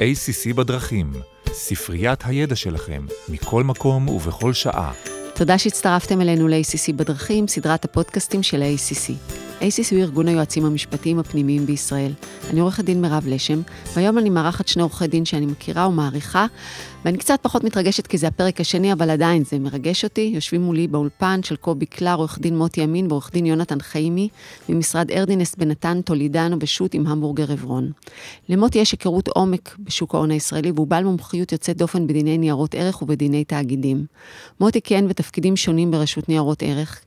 ACC בדרכים, ספריית הידע שלכם, מכל מקום ובכל שעה. תודה שהצטרפתם אלינו ל-ACC בדרכים, סדרת הפודקאסטים של ה-ACC. ACC הוא ארגון היועצים המשפטיים הפנימיים בישראל. אני עורכת דין מירב לשם, והיום אני מארחת שני עורכי דין שאני מכירה ומעריכה, ואני קצת פחות מתרגשת כי זה הפרק השני, אבל עדיין זה מרגש אותי. יושבים מולי באולפן של קובי קלר, עורך דין מוטי אמין ועורך דין יונתן חיימי, ממשרד ארדינס בנתן, טולידנו ושות' עם המבורגר עברון. למוטי יש היכרות עומק בשוק ההון הישראלי, והוא בעל מומחיות יוצאת דופן בדיני ניירות ערך ובדיני תאגידים. מוטי כיהן בתפקידים שונים ברשות ניירות ערך,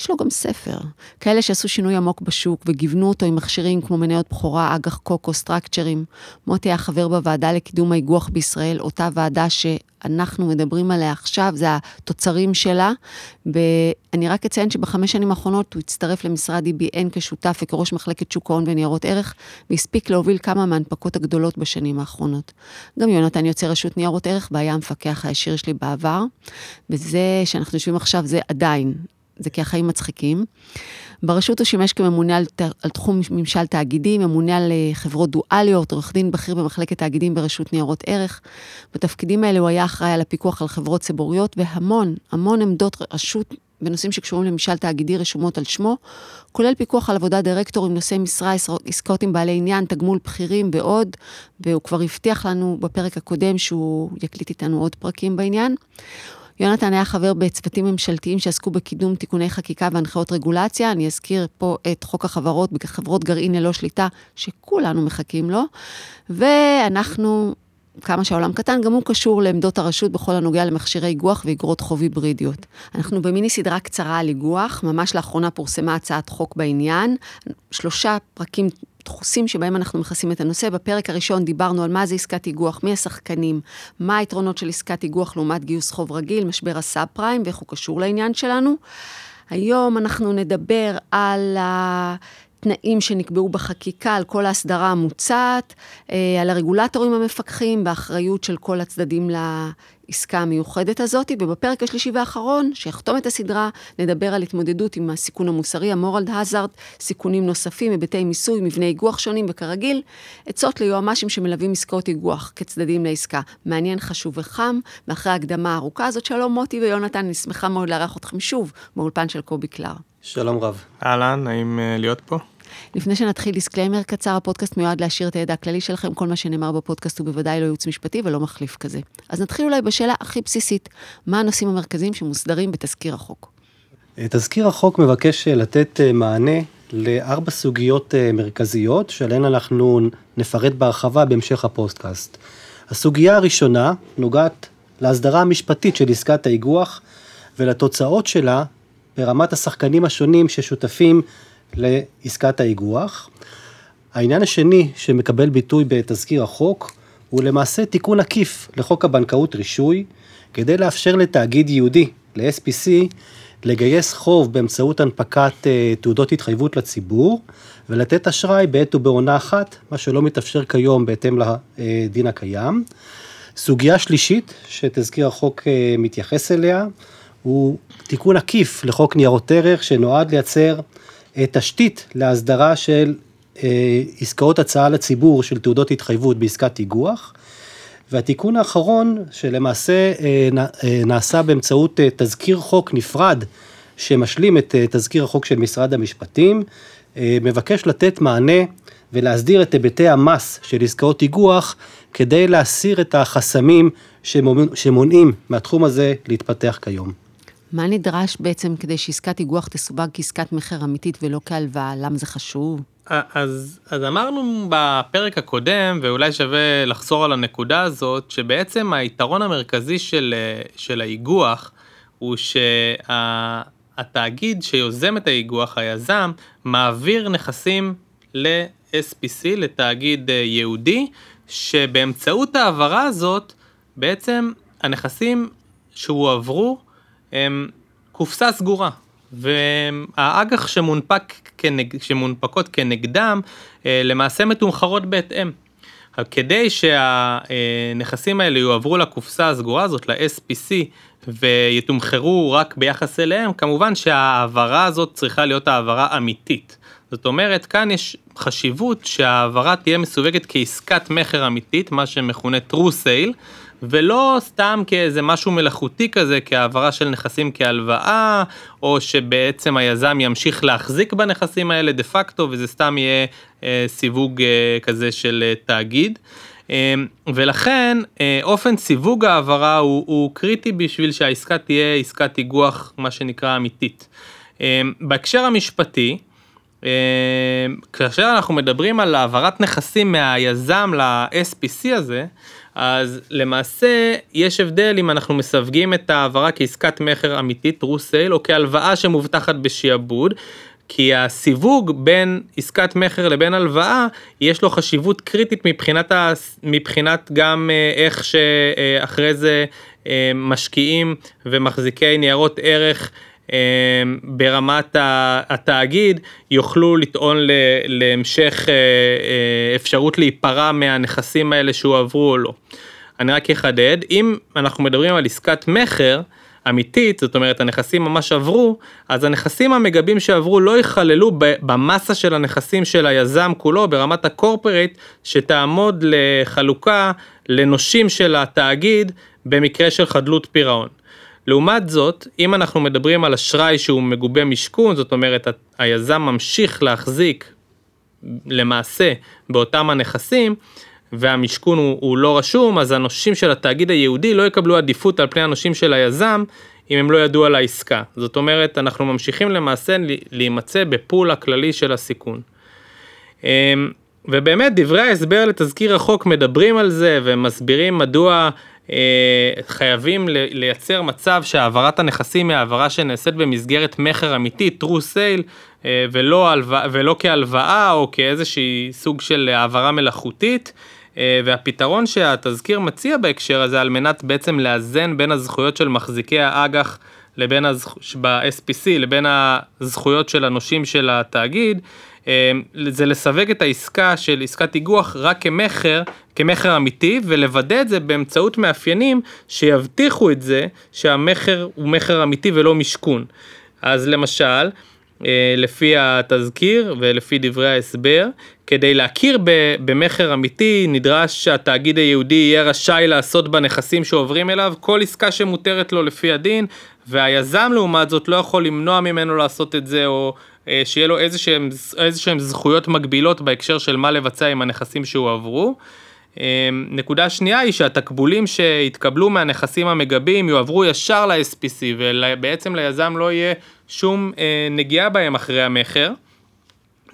יש לו גם ספר. כאלה שעשו שינוי עמוק בשוק וגיוונו אותו עם מכשירים כמו מניות בכורה, אג"ח קוקו, סטרקצ'רים. מוטי היה חבר בוועדה לקידום האיגוח בישראל, אותה ועדה שאנחנו מדברים עליה עכשיו, זה התוצרים שלה. ואני רק אציין שבחמש שנים האחרונות הוא הצטרף למשרד EBN כשותף וכראש מחלקת שוק ההון וניירות ערך, והספיק להוביל כמה מההנפקות הגדולות בשנים האחרונות. גם יונתן יוצא רשות ניירות ערך והיה המפקח הישיר שלי בעבר, וזה שאנחנו יושבים עכשיו זה עדיין זה כי החיים מצחיקים. ברשות הוא שימש כממונה על, על תחום ממשל תאגידי, ממונה על אה, חברות דואליות, עורך דין בכיר במחלקת תאגידים ברשות ניירות ערך. בתפקידים האלה הוא היה אחראי על הפיקוח על חברות ציבוריות, והמון, המון עמדות רשות בנושאים שקשורים לממשל תאגידי רשומות על שמו, כולל פיקוח על עבודת דירקטורים, נושאי משרה, עסקאות עם בעלי עניין, תגמול בכירים ועוד, והוא כבר הבטיח לנו בפרק הקודם שהוא יקליט איתנו עוד פרקים בעניין. יונתן היה חבר בצוותים ממשלתיים שעסקו בקידום תיקוני חקיקה והנחיות רגולציה. אני אזכיר פה את חוק החברות בחברות גרעין ללא שליטה, שכולנו מחכים לו. ואנחנו, כמה שהעולם קטן, גם הוא קשור לעמדות הרשות בכל הנוגע למכשירי איגוח ואגרות חוב היברידיות. אנחנו במיני סדרה קצרה על איגוח, ממש לאחרונה פורסמה הצעת חוק בעניין. שלושה פרקים דחוסים שבהם אנחנו מכסים את הנושא. בפרק הראשון דיברנו על מה זה עסקת איגוח, מי השחקנים, מה היתרונות של עסקת איגוח לעומת גיוס חוב רגיל, משבר הסאב פריים ואיך הוא קשור לעניין שלנו. היום אנחנו נדבר על התנאים שנקבעו בחקיקה, על כל ההסדרה המוצעת, אה, על הרגולטורים המפקחים, באחריות של כל הצדדים העסקה המיוחדת הזאת, ובפרק השלישי והאחרון, שיחתום את הסדרה, נדבר על התמודדות עם הסיכון המוסרי, ה moral hazard, סיכונים נוספים, היבטי מיסוי, מבני איגוח שונים, וכרגיל, עצות ליועמ"שים שמלווים עסקאות איגוח כצדדים לעסקה. מעניין, חשוב וחם, ואחרי ההקדמה הארוכה הזאת, שלום מוטי ויונתן, אני שמחה מאוד לארח אתכם שוב באולפן של קובי קלר. שלום רב. אהלן, נעים אה, להיות פה. לפני שנתחיל disclaimer קצר, הפודקאסט מיועד להעשיר את הידע הכללי שלכם, כל מה שנאמר בפודקאסט הוא בוודאי לא ייעוץ משפטי ולא מחליף כזה. אז נתחיל אולי בשאלה הכי בסיסית, מה הנושאים המרכזיים שמוסדרים בתזכיר החוק? אה, תזכיר החוק מבקש אה, לתת אה, מענה לארבע סוגיות מרכזיות, שעליהן אנחנו נפרט בהרחבה בהמשך הפודקאסט. הסוגיה הראשונה נוגעת להסדרה המשפטית של עסקת האיגוח ולתוצאות שלה ברמת השחקנים השונים ששותפים לעסקת האיגוח. העניין השני שמקבל ביטוי בתזכיר החוק הוא למעשה תיקון עקיף לחוק הבנקאות רישוי, כדי לאפשר לתאגיד יהודי, ל-SPC, לגייס חוב באמצעות הנפקת uh, תעודות התחייבות לציבור, ולתת אשראי בעת ובעונה אחת, מה שלא מתאפשר כיום בהתאם לדין הקיים. סוגיה שלישית שתזכיר החוק uh, מתייחס אליה, הוא תיקון עקיף לחוק ניירות ערך שנועד לייצר אה, תשתית להסדרה של אה, עסקאות הצעה לציבור של תעודות התחייבות בעסקת איגוח. והתיקון האחרון, שלמעשה אה, נעשה באמצעות תזכיר חוק נפרד, שמשלים את תזכיר החוק של משרד המשפטים, מבקש לתת מענה ולהסדיר את היבטי המס של עסקאות איגוח, כדי להסיר את החסמים שמונעים מהתחום הזה להתפתח כיום. מה נדרש בעצם כדי שעסקת איגוח תסווג כעסקת מכר אמיתית ולא כהלוואה? למה זה חשוב? אז, אז אמרנו בפרק הקודם, ואולי שווה לחזור על הנקודה הזאת, שבעצם היתרון המרכזי של, של האיגוח הוא שהתאגיד שה, שיוזם את האיגוח, היזם, מעביר נכסים ל-SPC, לתאגיד אה, יהודי, שבאמצעות ההעברה הזאת, בעצם הנכסים שהועברו קופסה סגורה, והאג"ח שמונפק כנג, שמונפקות כנגדם אה, למעשה מתומחרות בהתאם. כדי שהנכסים האלה יועברו לקופסה הסגורה הזאת, ל-SPC, ויתומחרו רק ביחס אליהם, כמובן שההעברה הזאת צריכה להיות העברה אמיתית. זאת אומרת, כאן יש חשיבות שההעברה תהיה מסווגת כעסקת מכר אמיתית, מה שמכונה true sale, ולא סתם כאיזה משהו מלאכותי כזה, כהעברה של נכסים כהלוואה, או שבעצם היזם ימשיך להחזיק בנכסים האלה דה פקטו, וזה סתם יהיה אה, סיווג אה, כזה של אה, תאגיד. אה, ולכן אה, אופן סיווג ההעברה הוא, הוא קריטי בשביל שהעסקה תהיה עסקת איגוח, מה שנקרא אמיתית. אה, בהקשר המשפטי, אה, כאשר אנחנו מדברים על העברת נכסים מהיזם ל-SPC הזה, אז למעשה יש הבדל אם אנחנו מסווגים את ההעברה כעסקת מכר אמיתית, true sale, או כהלוואה שמובטחת בשעבוד, כי הסיווג בין עסקת מכר לבין הלוואה, יש לו חשיבות קריטית מבחינת, ה, מבחינת גם אה, איך שאחרי זה אה, משקיעים ומחזיקי ניירות ערך ברמת התאגיד יוכלו לטעון להמשך אה, אה, אפשרות להיפרע מהנכסים האלה שהועברו או לא. אני רק אחדד, אם אנחנו מדברים על עסקת מכר אמיתית, זאת אומרת הנכסים ממש עברו, אז הנכסים המגבים שעברו לא ייכללו במסה של הנכסים של היזם כולו ברמת הקורפרט שתעמוד לחלוקה לנושים של התאגיד במקרה של חדלות פירעון. לעומת זאת, אם אנחנו מדברים על אשראי שהוא מגובה משכון, זאת אומרת, היזם ממשיך להחזיק למעשה באותם הנכסים, והמשכון הוא, הוא לא רשום, אז הנושים של התאגיד היהודי לא יקבלו עדיפות על פני הנושים של היזם, אם הם לא ידעו על העסקה. זאת אומרת, אנחנו ממשיכים למעשה להימצא בפול הכללי של הסיכון. אמ, ובאמת, דברי ההסבר לתזכיר החוק מדברים על זה ומסבירים מדוע חייבים לייצר מצב שהעברת הנכסים היא העברה שנעשית במסגרת מכר אמיתי, true sale, אה, ולא, ולא כהלוואה או כאיזושהי סוג של העברה מלאכותית. אה, והפתרון שהתזכיר מציע בהקשר הזה על מנת בעצם לאזן בין הזכויות של מחזיקי האג"ח לבין הזכ... ב-SPC לבין הזכויות של הנושים של התאגיד, זה לסווג את העסקה של עסקת איגוח רק כמכר, כמכר אמיתי, ולוודא את זה באמצעות מאפיינים שיבטיחו את זה שהמכר הוא מכר אמיתי ולא משכון. אז למשל, אה, לפי התזכיר ולפי דברי ההסבר, כדי להכיר במכר אמיתי נדרש שהתאגיד היהודי יהיה רשאי לעשות בנכסים שעוברים אליו כל עסקה שמותרת לו לפי הדין, והיזם לעומת זאת לא יכול למנוע ממנו לעשות את זה או שיהיה לו איזה שהם זכויות מגבילות בהקשר של מה לבצע עם הנכסים שהועברו. אה, נקודה שנייה היא שהתקבולים שהתקבלו מהנכסים המגבים יועברו ישר ל-SPC ובעצם ליזם לא יהיה שום אה, נגיעה בהם אחרי המכר.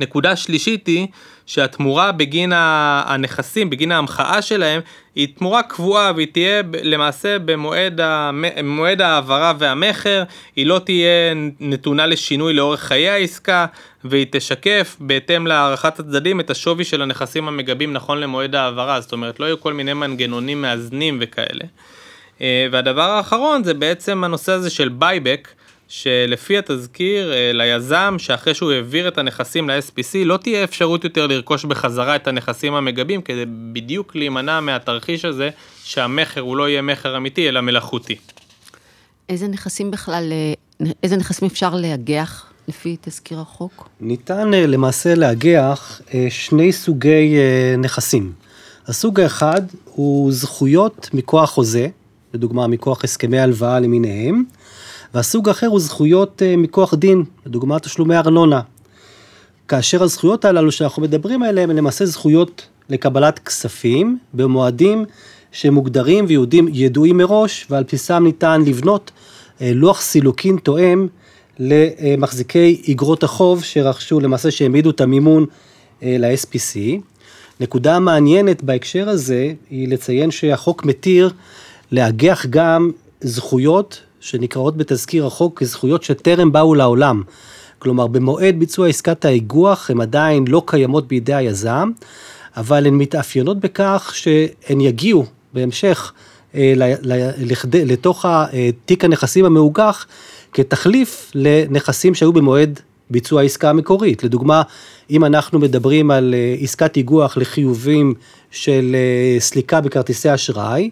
נקודה שלישית היא שהתמורה בגין הנכסים, בגין ההמחאה שלהם, היא תמורה קבועה והיא תהיה למעשה במועד ההעברה והמכר, היא לא תהיה נתונה לשינוי לאורך חיי העסקה, והיא תשקף בהתאם להערכת הצדדים את השווי של הנכסים המגבים נכון למועד ההעברה, זאת אומרת לא יהיו כל מיני מנגנונים מאזנים וכאלה. אה, והדבר האחרון זה בעצם הנושא הזה של buyback. שלפי התזכיר אה, ליזם שאחרי שהוא העביר את הנכסים ל-SPC לא תהיה אפשרות יותר לרכוש בחזרה את הנכסים המגבים כדי בדיוק להימנע מהתרחיש הזה שהמכר הוא לא יהיה מכר אמיתי אלא מלאכותי. איזה נכסים בכלל, אה, איזה נכסים אפשר לאגח לפי תזכיר החוק? ניתן אה, למעשה לאגח שני סוגי נכסים. הסוג האחד הוא זכויות מכוח חוזה, לדוגמה מכוח הסכמי הלוואה למיניהם. והסוג האחר הוא זכויות אה, מכוח דין, לדוגמה תשלומי ארנונה. כאשר הזכויות הללו שאנחנו מדברים עליהן הן למעשה זכויות לקבלת כספים במועדים שמוגדרים וידועים מראש ועל בסיסם ניתן לבנות אה, לוח סילוקין תואם למחזיקי איגרות החוב שרכשו למעשה שהעמידו את המימון אה, ל-SPC. נקודה מעניינת בהקשר הזה היא לציין שהחוק מתיר לאגח גם זכויות שנקראות בתזכיר החוק כזכויות שטרם באו לעולם. כלומר, במועד ביצוע עסקת האיגוח הן עדיין לא קיימות בידי היזם, אבל הן מתאפיינות בכך שהן יגיעו בהמשך אה, לתוך תיק הנכסים המאוגח כתחליף לנכסים שהיו במועד ביצוע העסקה המקורית. לדוגמה, אם אנחנו מדברים על אה, עסקת איגוח לחיובים של אה, סליקה בכרטיסי אשראי,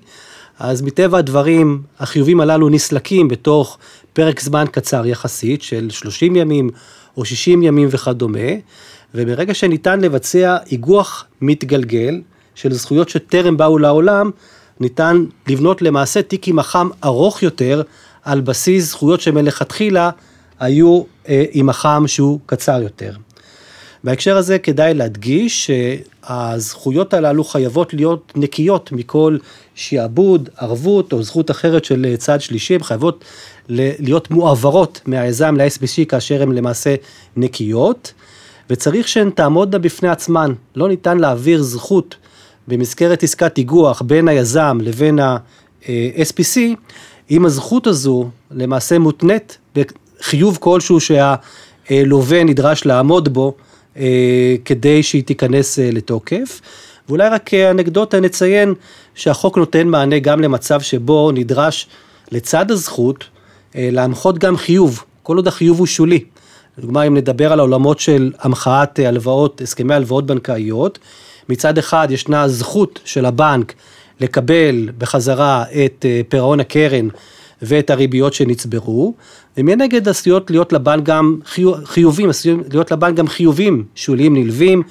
אז מטבע הדברים, החיובים הללו נסלקים בתוך פרק זמן קצר יחסית של 30 ימים או 60 ימים וכדומה, וברגע שניתן לבצע איגוח מתגלגל של זכויות שטרם באו לעולם, ניתן לבנות למעשה תיק עם אח"ם ארוך יותר, על בסיס זכויות שמלכתחילה היו אה, עם אח"ם שהוא קצר יותר. בהקשר הזה כדאי להדגיש שהזכויות הללו חייבות להיות נקיות מכל שעבוד, ערבות או זכות אחרת של צד שלישי, הן חייבות להיות מועברות מהיזם ל-SBC כאשר הן למעשה נקיות, וצריך שהן תעמודנה בפני עצמן, לא ניתן להעביר זכות במסגרת עסקת איגוח בין היזם לבין ה-SPC, אם הזכות הזו למעשה מותנית בחיוב כלשהו שהלווה נדרש לעמוד בו כדי שהיא תיכנס אה, לתוקף. ואולי רק אנקדוטה נציין שהחוק נותן מענה גם למצב שבו נדרש לצד הזכות אה, להנחות גם חיוב, כל עוד החיוב הוא שולי. לדוגמה, אם נדבר על העולמות של המחאת הלוואות, הסכמי הלוואות בנקאיות, מצד אחד ישנה זכות של הבנק לקבל בחזרה את פירעון הקרן ואת הריביות שנצברו, ומנגד עשויות להיות לבנק גם חיובים, עשויות להיות לבנק גם חיובים שוליים נלווים,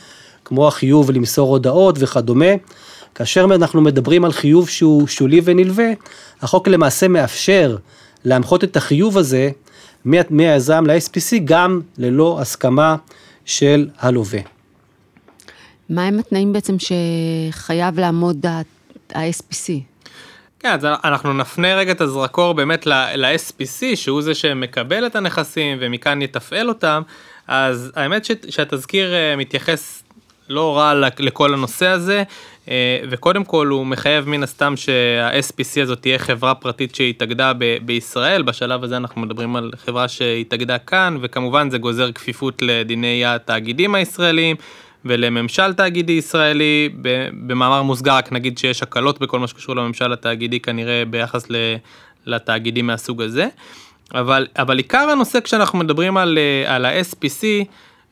כמו החיוב למסור הודעות וכדומה. כאשר אנחנו מדברים על חיוב שהוא שולי ונלווה, החוק למעשה מאפשר להנחות את החיוב הזה מהיזם ל-SPC גם ללא הסכמה של הלווה. מהם התנאים בעצם שחייב לעמוד ה-SPC? כן, אז אנחנו נפנה רגע את הזרקור באמת ל-SPC, שהוא זה שמקבל את הנכסים ומכאן יתפעל אותם, אז האמת ש- שהתזכיר אה, מתייחס לא רע לכל הנושא הזה, אה, וקודם כל הוא מחייב מן הסתם שה-SPC הזאת תהיה חברה פרטית שהתאגדה ב- בישראל, בשלב הזה אנחנו מדברים על חברה שהתאגדה כאן, וכמובן זה גוזר כפיפות לדיני התאגידים הישראלים. ולממשל תאגידי ישראלי, במאמר מוסגר רק נגיד שיש הקלות בכל מה שקשור לממשל התאגידי כנראה ביחס לתאגידים מהסוג הזה. אבל, אבל עיקר הנושא כשאנחנו מדברים על, על ה-SPC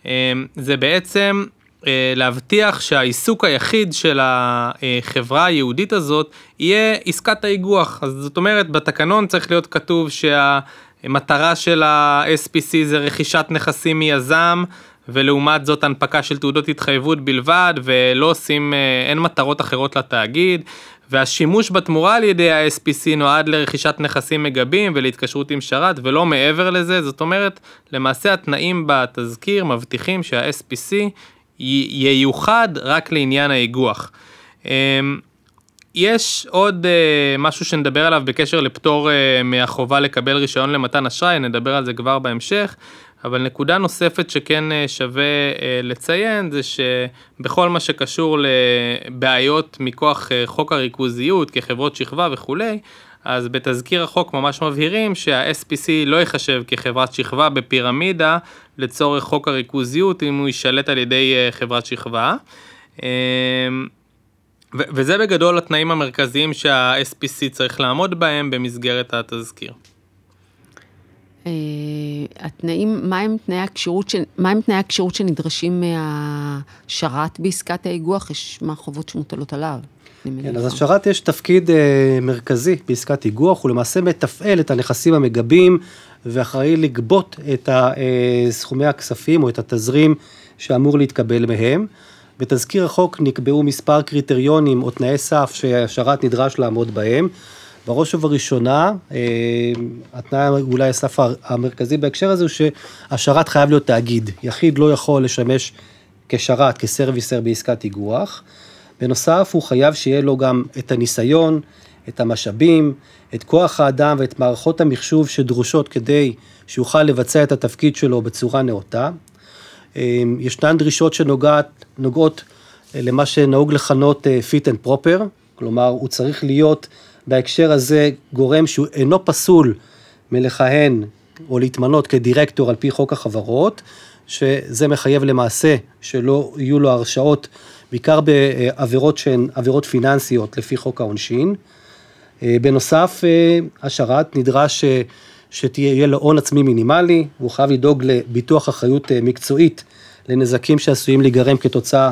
אה, זה בעצם אה, להבטיח שהעיסוק היחיד של החברה היהודית הזאת יהיה עסקת האיגוח. אז זאת אומרת בתקנון צריך להיות כתוב שהמטרה של ה-SPC זה רכישת נכסים מיזם ולעומת זאת הנפקה של תעודות התחייבות בלבד ולא עושים, אה, אין מטרות אחרות לתאגיד. והשימוש בתמורה על ידי ה-SPC נועד לרכישת נכסים מגבים ולהתקשרות עם שרת ולא מעבר לזה, זאת אומרת למעשה התנאים בתזכיר מבטיחים שה-SPC ייוחד רק לעניין האיגוח. אמ, יש עוד uh, משהו שנדבר עליו בקשר לפטור uh, מהחובה לקבל רישיון למתן אשראי, נדבר על זה כבר בהמשך, אבל נקודה נוספת שכן אה, שווה אה, לציין זה שבכל מה שקשור לבעיות מכוח אה, חוק הריכוזיות כחברות שכבה וכולי, אז בתזכיר החוק ממש מבהירים שה-SPC לא ייחשב כחברת שכבה בפירמידה לצורך חוק הריכוזיות אם הוא יישלט על ידי חברת שכבה. וזה בגדול התנאים המרכזיים שה-SPC צריך לעמוד בהם במסגרת התזכיר. אה, התנאים, מהם תנאי הכשירות, מהם תנאי הכשירות שנדרשים מהשרת בעסקת האיגוח? יש מה החובות שמוטלות עליו. כן, אז השרת יש תפקיד אה, מרכזי בעסקת איגוח, הוא למעשה מתפעל את הנכסים המגבים ואחראי לגבות את אה, סכומי הכספים או את התזרים שאמור להתקבל מהם. בתזכיר החוק נקבעו מספר קריטריונים או תנאי סף שהשרת נדרש לעמוד בהם. בראש ובראשונה, אה, התנאי אולי הסף המרכזי בהקשר הזה הוא שהשרת חייב להיות תאגיד. יחיד לא יכול לשמש כשרת, כסרוויסר בעסקת איגוח. בנוסף, הוא חייב שיהיה לו גם את הניסיון, את המשאבים, את כוח האדם ואת מערכות המחשוב שדרושות כדי שיוכל לבצע את התפקיד שלו בצורה נאותה. אה, ישנן דרישות שנוגעות למה שנהוג לכנות אה, fit and proper, כלומר, הוא צריך להיות בהקשר הזה גורם שהוא אינו פסול מלכהן או להתמנות כדירקטור על פי חוק החברות, שזה מחייב למעשה שלא יהיו לו הרשאות, בעיקר בעבירות שהן עבירות פיננסיות לפי חוק העונשין. אה, בנוסף, אה, השרת נדרש אה, שתהיה לו הון עצמי מינימלי, והוא חייב לדאוג לביטוח אחריות מקצועית לנזקים שעשויים להיגרם כתוצאה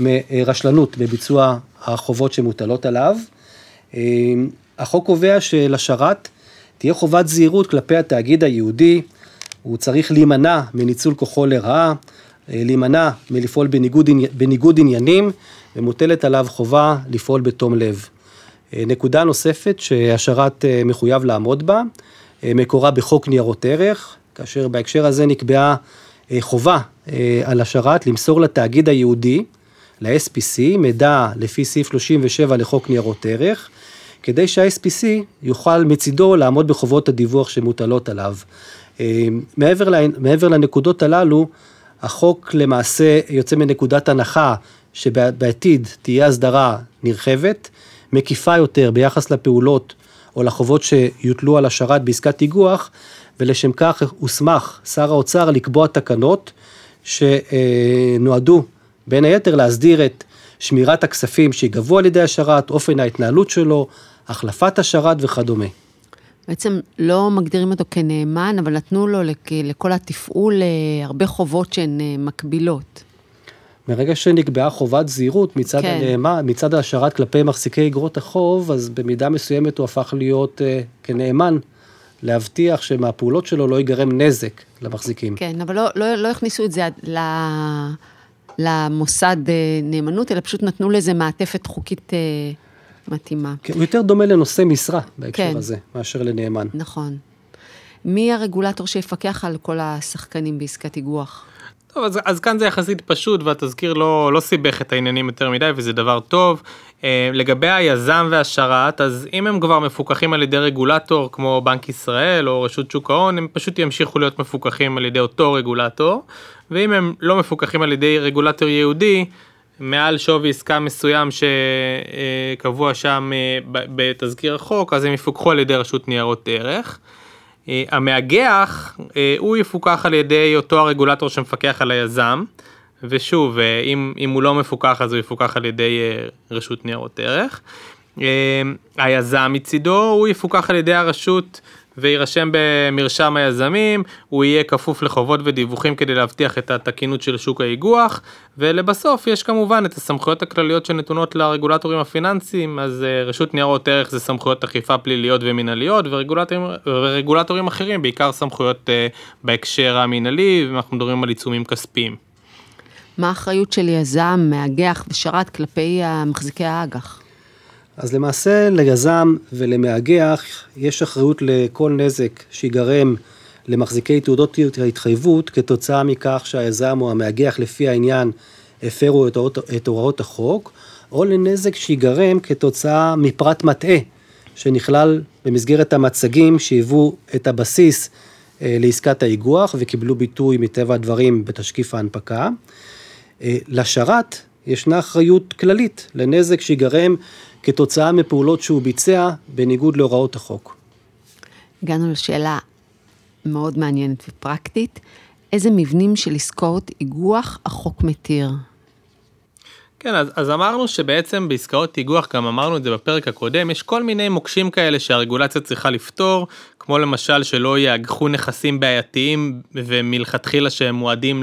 מרשלנות בביצוע החובות שמוטלות עליו. אמ, החוק קובע שלשרת תהיה חובת זהירות כלפי התאגיד היהודי, הוא צריך להימנע מניצול כוחו לרעה, להימנע מלפעול בניגוד, בניגוד עניינים ומוטלת עליו חובה לפעול בתום לב. נקודה נוספת שהשרת מחויב לעמוד בה, מקורה בחוק ניירות ערך, כאשר בהקשר הזה נקבעה חובה על השרת למסור לתאגיד היהודי, ל-SPC, מידע לפי סעיף 37 לחוק ניירות ערך, כדי שה-SPC יוכל מצידו לעמוד בחובות הדיווח שמוטלות עליו. מעבר, מעבר לנקודות הללו, החוק למעשה יוצא מנקודת הנחה שבעתיד תהיה הסדרה נרחבת, מקיפה יותר ביחס לפעולות או לחובות שיוטלו על השרת בעסקת איגוח, ולשם כך הוסמך שר האוצר לקבוע תקנות שנועדו בין היתר להסדיר את שמירת הכספים שיגבו על ידי השרת, אופן ההתנהלות שלו, החלפת השרת וכדומה. בעצם לא מגדירים אותו כנאמן, אבל נתנו לו לכל התפעול אה, הרבה חובות שהן אה, מקבילות. מרגע שנקבעה חובת זהירות מצד כן. הנאמן, מצד השרת כלפי מחזיקי אגרות החוב, אז במידה מסוימת הוא הפך להיות uh, כנאמן, להבטיח שמהפעולות שלו לא ייגרם נזק למחזיקים. כן, אבל לא, לא, לא הכניסו את זה ל... למוסד נאמנות, אלא פשוט נתנו לזה מעטפת חוקית מתאימה. כן, הוא יותר דומה לנושא משרה בהקשר כן. הזה, מאשר לנאמן. נכון. מי הרגולטור שיפקח על כל השחקנים בעסקת איגוח? טוב, אז, אז כאן זה יחסית פשוט והתזכיר לא, לא סיבך את העניינים יותר מדי וזה דבר טוב. אה, לגבי היזם והשרת, אז אם הם כבר מפוקחים על ידי רגולטור כמו בנק ישראל או רשות שוק ההון, הם פשוט ימשיכו להיות מפוקחים על ידי אותו רגולטור, ואם הם לא מפוקחים על ידי רגולטור יהודי, מעל שווי עסקה מסוים שקבוע שם אה, בתזכיר החוק, אז הם יפוקחו על ידי רשות ניירות ערך. אה, המאגח, אה, הוא יפוקח על ידי אותו הרגולטור שמפקח על היזם, ושוב, אם, אם הוא לא מפוקח אז הוא יפוקח על ידי רשות ניירות ערך. היזם מצידו, הוא יפוקח על ידי הרשות ויירשם במרשם היזמים, הוא יהיה כפוף לחובות ודיווחים כדי להבטיח את התקינות של שוק האיגוח, ולבסוף יש כמובן את הסמכויות הכלליות שנתונות לרגולטורים הפיננסיים, אז uh, רשות ניירות ערך זה סמכויות אכיפה פליליות ומינהליות, ורגולטורים, ורגולטורים אחרים, בעיקר סמכויות uh, בהקשר המינהלי, ואנחנו מדברים על עיצומים כספיים. מה האחריות של יזם, מאגח ושרת כלפי מחזיקי האג"ח? אז למעשה ליזם ולמאגח יש אחריות לכל נזק שיגרם למחזיקי תעודות ההתחייבות כתוצאה מכך שהיזם או המאגח לפי העניין הפרו את את הוראות החוק, או לנזק שיגרם כתוצאה מפרט מטעה שנכלל במסגרת המצגים שהיוו את הבסיס אה, לעסקת האיגוח וקיבלו ביטוי מטבע הדברים בתשקיף ההנפקה. אה, לשרת ישנה אחריות כללית לנזק שיגרם כתוצאה מפעולות שהוא ביצע בניגוד להוראות החוק. הגענו לשאלה מאוד מעניינת ופרקטית, איזה מבנים של עסקאות איגוח החוק מתיר? כן, אז, אז אמרנו שבעצם בעסקאות איגוח, גם אמרנו את זה בפרק הקודם, יש כל מיני מוקשים כאלה שהרגולציה צריכה לפתור, כמו למשל שלא יאגחו נכסים בעייתיים ומלכתחילה שהם מועדים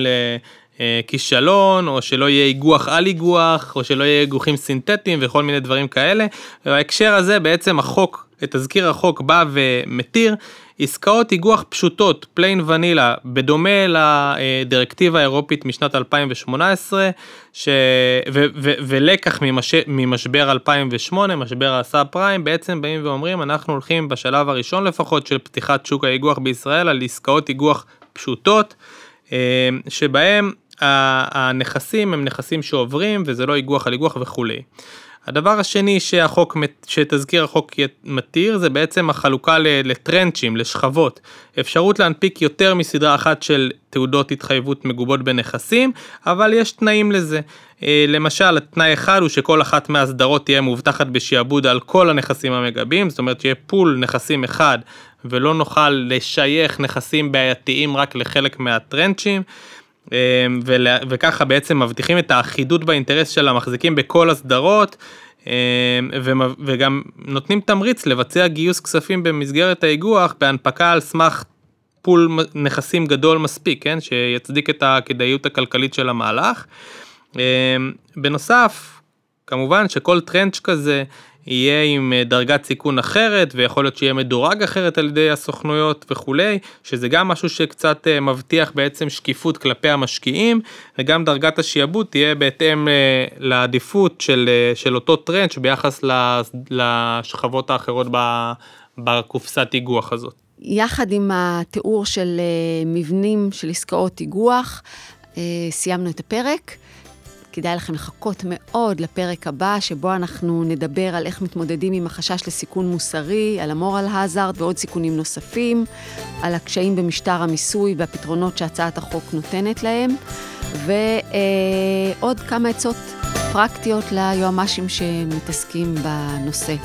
כישלון, או שלא יהיה איגוח על איגוח, או שלא יהיה איגוחים סינתטיים וכל מיני דברים כאלה. בהקשר הזה בעצם החוק, תזכיר החוק בא ומתיר עסקאות איגוח פשוטות, plain vanilla, בדומה לדירקטיבה האירופית משנת 2018, ש... ו... ו... ולקח ממש... ממשבר 2008, משבר הסאב פריים, בעצם באים ואומרים, אנחנו הולכים בשלב הראשון לפחות של פתיחת שוק האיגוח בישראל על עסקאות איגוח פשוטות, אה, שבהם הנכסים הם נכסים שעוברים וזה לא איגוח על איגוח וכולי. הדבר השני שהחוק, שתזכיר החוק מתיר זה בעצם החלוקה לטרנצ'ים, לשכבות. אפשרות להנפיק יותר מסדרה אחת של תעודות התחייבות מגובות בנכסים, אבל יש תנאים לזה. אה, למשל, תנאי אחד הוא שכל אחת מהסדרות תהיה מאובטחת בשעבוד על כל הנכסים המגבים, זאת אומרת שיהיה פול נכסים אחד ולא נוכל לשייך נכסים בעייתיים רק לחלק מהטרנצ'ים. אמ, וככה בעצם מבטיחים את האחידות באינטרס של המחזיקים בכל הסדרות. אמ, וגם נותנים תמריץ לבצע גיוס כספים במסגרת האיגוח בהנפקה על סמך פול נכסים גדול מספיק, כן, שיצדיק את הכדאיות הכלכלית של המהלך. אמ, בנוסף, כמובן שכל טרנץ' כזה יהיה עם אה, דרגת סיכון אחרת ויכול להיות שיהיה מדורג אחרת על ידי הסוכנויות וכולי, שזה גם משהו שקצת אה, מבטיח בעצם שקיפות כלפי המשקיעים, וגם דרגת השיעבוד תהיה בהתאם אה, לעדיפות של, של אותו טרנץ' ביחס לשכבות האחרות בקופסת איגוח הזאת. יחד עם התיאור של מבנים של עסקאות איגוח, סיימנו את הפרק. כדאי לכם לחכות מאוד לפרק הבא, שבו אנחנו נדבר על איך מתמודדים עם החשש לסיכון מוסרי, על המורל הזארד ועוד סיכונים נוספים, על הקשיים במשטר המיסוי והפתרונות שהצעת החוק נותנת להם, ועוד כמה עצות פרקטיות ליועמ"שים שמתעסקים בנושא.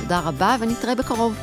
תודה רבה ונתראה בקרוב.